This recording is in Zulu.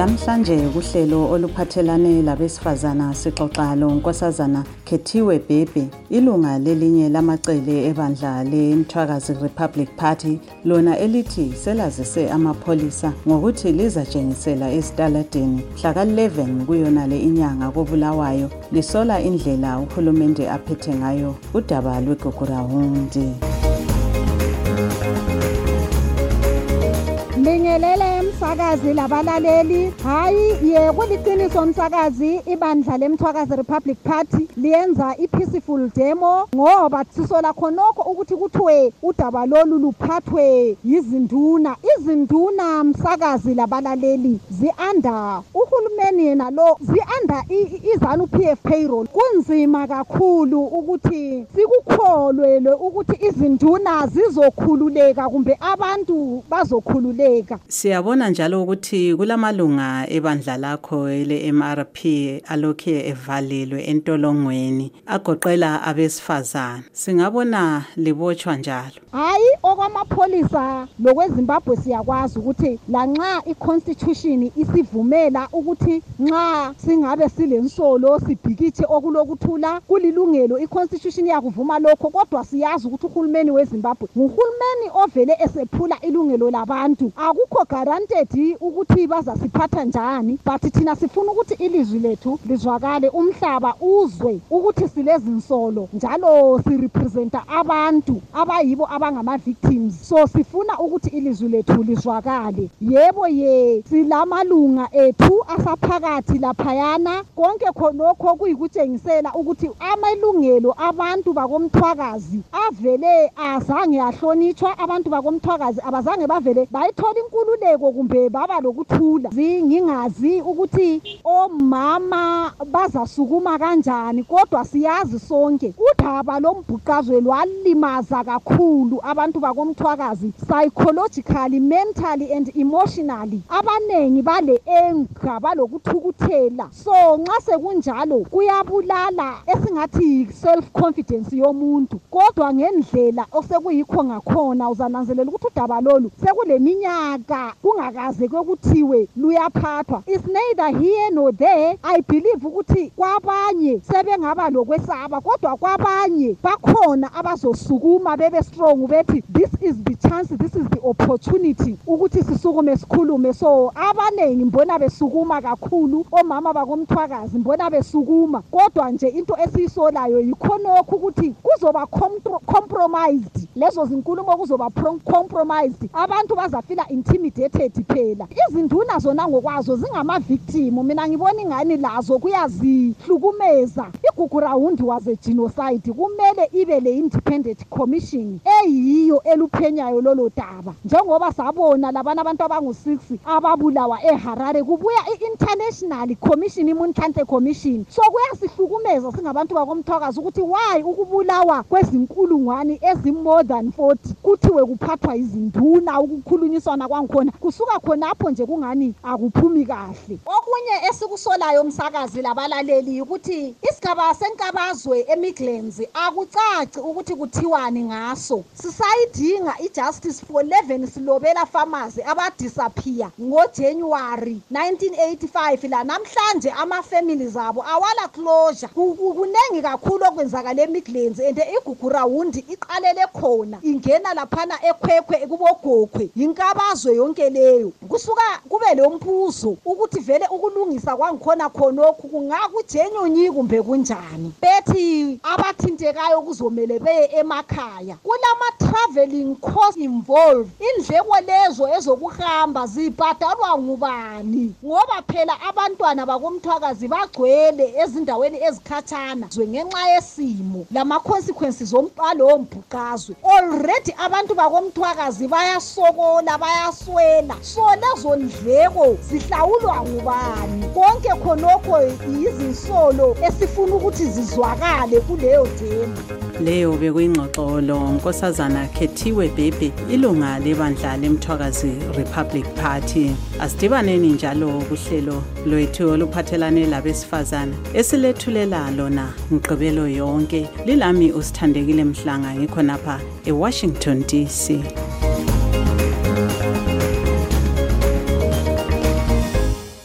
Lamhlanje kuhlelo oluphathelane labesifazana sixoxa lo nkosazana Khethiwe Bhebhe. Ilunga lelinye lamacele ebandla leMthwakazi Republic Party lona elithi selazise amapholisa ngokuthi lizatshengisela ezitaladeni mhla ka-11 kuyona le inyanga kobulawayo lisola indlela uhulumende aphethe ngayo udaba lwegugurawundi Bingelele umsakazi labalaleli hayi ye kuliqiniso umsakazi ibandla lemthwakazi Republic Party liyenza i-peaceful demo ngoba sisola khonokho ukuthi kuthiwe udaba lolu luphathwe yizinduna. Izinduna msakazi labalaleli zi-under. Uhulumeni yena lo zi-under izanu PF payroll. Kunzima kakhulu ukuthi sikukholwele ukuthi izinduna zizokhululeka kumbe abantu bazokhululeka. Siyabona njalo ukuthi kulamalunga ebandla lakho ele-MRP alokhe evalelwe entolongweni agoqela abesifazana singabona libotshwa njalo. Hayi okwamapholisa lokwezimbabwe siyakwazi ukuthi lanxa i-constitution isivumela ukuthi nxa singabe silensolo sibhikitshe okulokuthula kulilungelo i-constitution iyakuvuma lokho kodwa siyazi ukuthi uhulumeni wezimbabwe nguhulumeni ovele esephula ilungelo labantu. Akukho guaranteed ukuthi bazasiphatha njani but thina sifuna ukuthi ilizwi lethu lizwakale umhlaba uzwe ukuthi silezinsolo njalo sirepresenta abantu abayibo abangama-victims. So sifuna ukuthi ilizwi lethu lizwakale. Yebo ye silamalunga ethu asaphakathi laphayana. Konke khonokho kuyikutshengisela ukuthi amalungelo abantu bakomthwakazi avele azange ahlonitshwa abantu bakomthwakazi abazange bavele bayithola inkululeko kumbe baba lokuthula ngingazi ukuthi omama bazasukuma kanjani kodwa siyazi sonke udaba lombhuqazwe lwalimaza kakhulu abantu bakomthwakazi psychologically mentally and emotionally. Abaningi bale enga balokuthukuthela. So nxa sekunjalo kuyabulala esingathi self confidence yomuntu. Kodwa ngendlela osekuyikho ngakhona uzananzelela ukuthi udaba lolu sekuleminyaka kungakaze kwekuthiwe luyaphathwa. Is neither here nor there. I believe ukuthi kwabanye sebengaba lokwesaba kodwa kwabanye bakhona abazosukuma bebe strong bethi this is the chance this is the opportunity ukuthi sisukume sikhulume. So abaningi mbona besukuma kakhulu omama bakomthwakazi mbona besukuma. Kodwa nje into esiyisolayo yikhonokho ukuthi kuzoba compromised. Lezo zinkulumo kuzoba compromised. Abantu bazafila intimidated. Phela. Izinduna zona ngokwazo zingama-victim. Mina ngibona ingani lazo kuyazihlukumeza igugurawundi was a genocide. Kumele ibe le-independent commission eyiyo eluphenyayo lolo daba. Njengoba sabona labana abantu abangu-six ababulawa eharare kubuya i-international commission imunhlanhla commission. So kuyasihlukumeza singabantu bakomthwakazi ukuthi why ukubulawa kwezinkulungwane ezi-more than forty kuthiwe kuphathwa izinduna ukukhulunyiswana kwangikhona kusuka khonapho nje kungani akuphumi kahle. Okunye esikusolayo msakazi labalaleli ukuthi isigaba senkabazwe emidlands akucaci ukuthi kuthiwani ngaso. Sisayidinga i-justice for 11 silobela pharmacy abadisappear ngojanuwari 1985 la namhlanje ama-families abo awala closure. Kuningi kakhulu okwenzakala emidlands and igugurawundi iqalele khona ingena laphana ekhwekhwe kubogokhwe. Yinkabazwe yonke leyo. Kusuka kube lo mbuzo ukuthi vele ukulungisa kwangikhona khonokhu kungakujenyonyi kumbe kunjani bethi abathintekayo kuzomele beye emakhaya. Kulama-traveling cost involved. Indleko lezo ezokuhamba zibhadalwa ngubani? Ngoba phela abantwana bakomthwakazi bagcwele ezindaweni ezikhatshana ngenxa yesimo lama-consequences ombhalo wombhuqazwe. Already abantu bakomthwakazi bayasokola bayaswela. So lezo ndleko zihlawulwa ngubani? Konke khonokho yizinsolo esifuna ukuthi zizwakale kuleyo demo leyo bekuyingxoxo lo nkosazana khethiwe bhebhe ilunga lebandla lemthwakazi republic party. Asidibaneni njalo kuhlelo lwethu oluphathelane labesifazana esilethulela lona ngigqibelo yonke. Lilami usithandekile mhlanga ngikhonapha ewashington dc